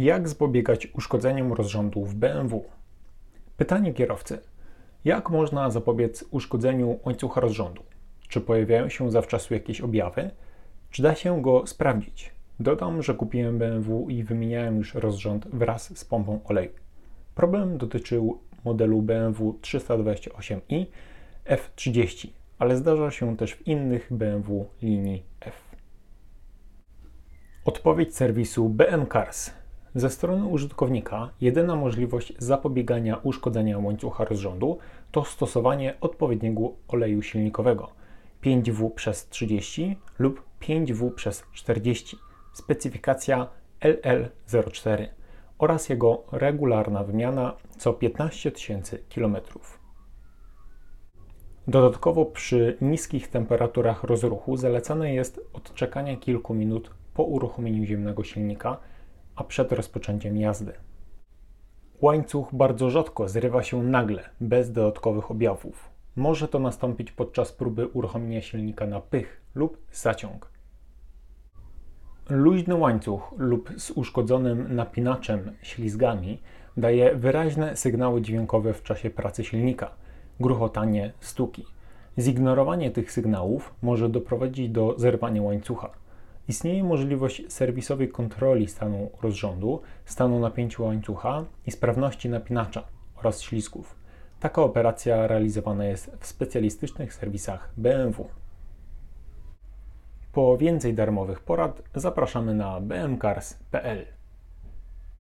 Jak zapobiegać uszkodzeniom rozrządu w BMW? Pytanie kierowcy. Jak można zapobiec uszkodzeniu łańcucha rozrządu? Czy pojawiają się zawczasu jakieś objawy? Czy da się go sprawdzić? Dodam, że kupiłem BMW i wymieniałem już rozrząd wraz z pompą oleju. Problem dotyczył modelu BMW 328i F30, ale zdarza się też w innych BMW linii F. Odpowiedź serwisu BM Cars. Ze strony użytkownika jedyna możliwość zapobiegania uszkodzenia łańcucha rozrządu to stosowanie odpowiedniego oleju silnikowego 5W przez 30 lub 5W przez 40, specyfikacja LL04 oraz jego regularna wymiana co 15 tysięcy km. Dodatkowo przy niskich temperaturach rozruchu zalecane jest odczekanie kilku minut po uruchomieniu ziemnego silnika, a przed rozpoczęciem jazdy. Łańcuch bardzo rzadko zrywa się nagle, bez dodatkowych objawów. Może to nastąpić podczas próby uruchomienia silnika na pych lub zaciąg. Luźny łańcuch lub z uszkodzonym napinaczem ślizgami daje wyraźne sygnały dźwiękowe w czasie pracy silnika, gruchotanie, stuki. Zignorowanie tych sygnałów może doprowadzić do zerwania łańcucha. Istnieje możliwość serwisowej kontroli stanu rozrządu, stanu napięcia łańcucha i sprawności napinacza oraz ślizgów. Taka operacja realizowana jest w specjalistycznych serwisach BMW. Po więcej darmowych porad zapraszamy na bmcars.pl.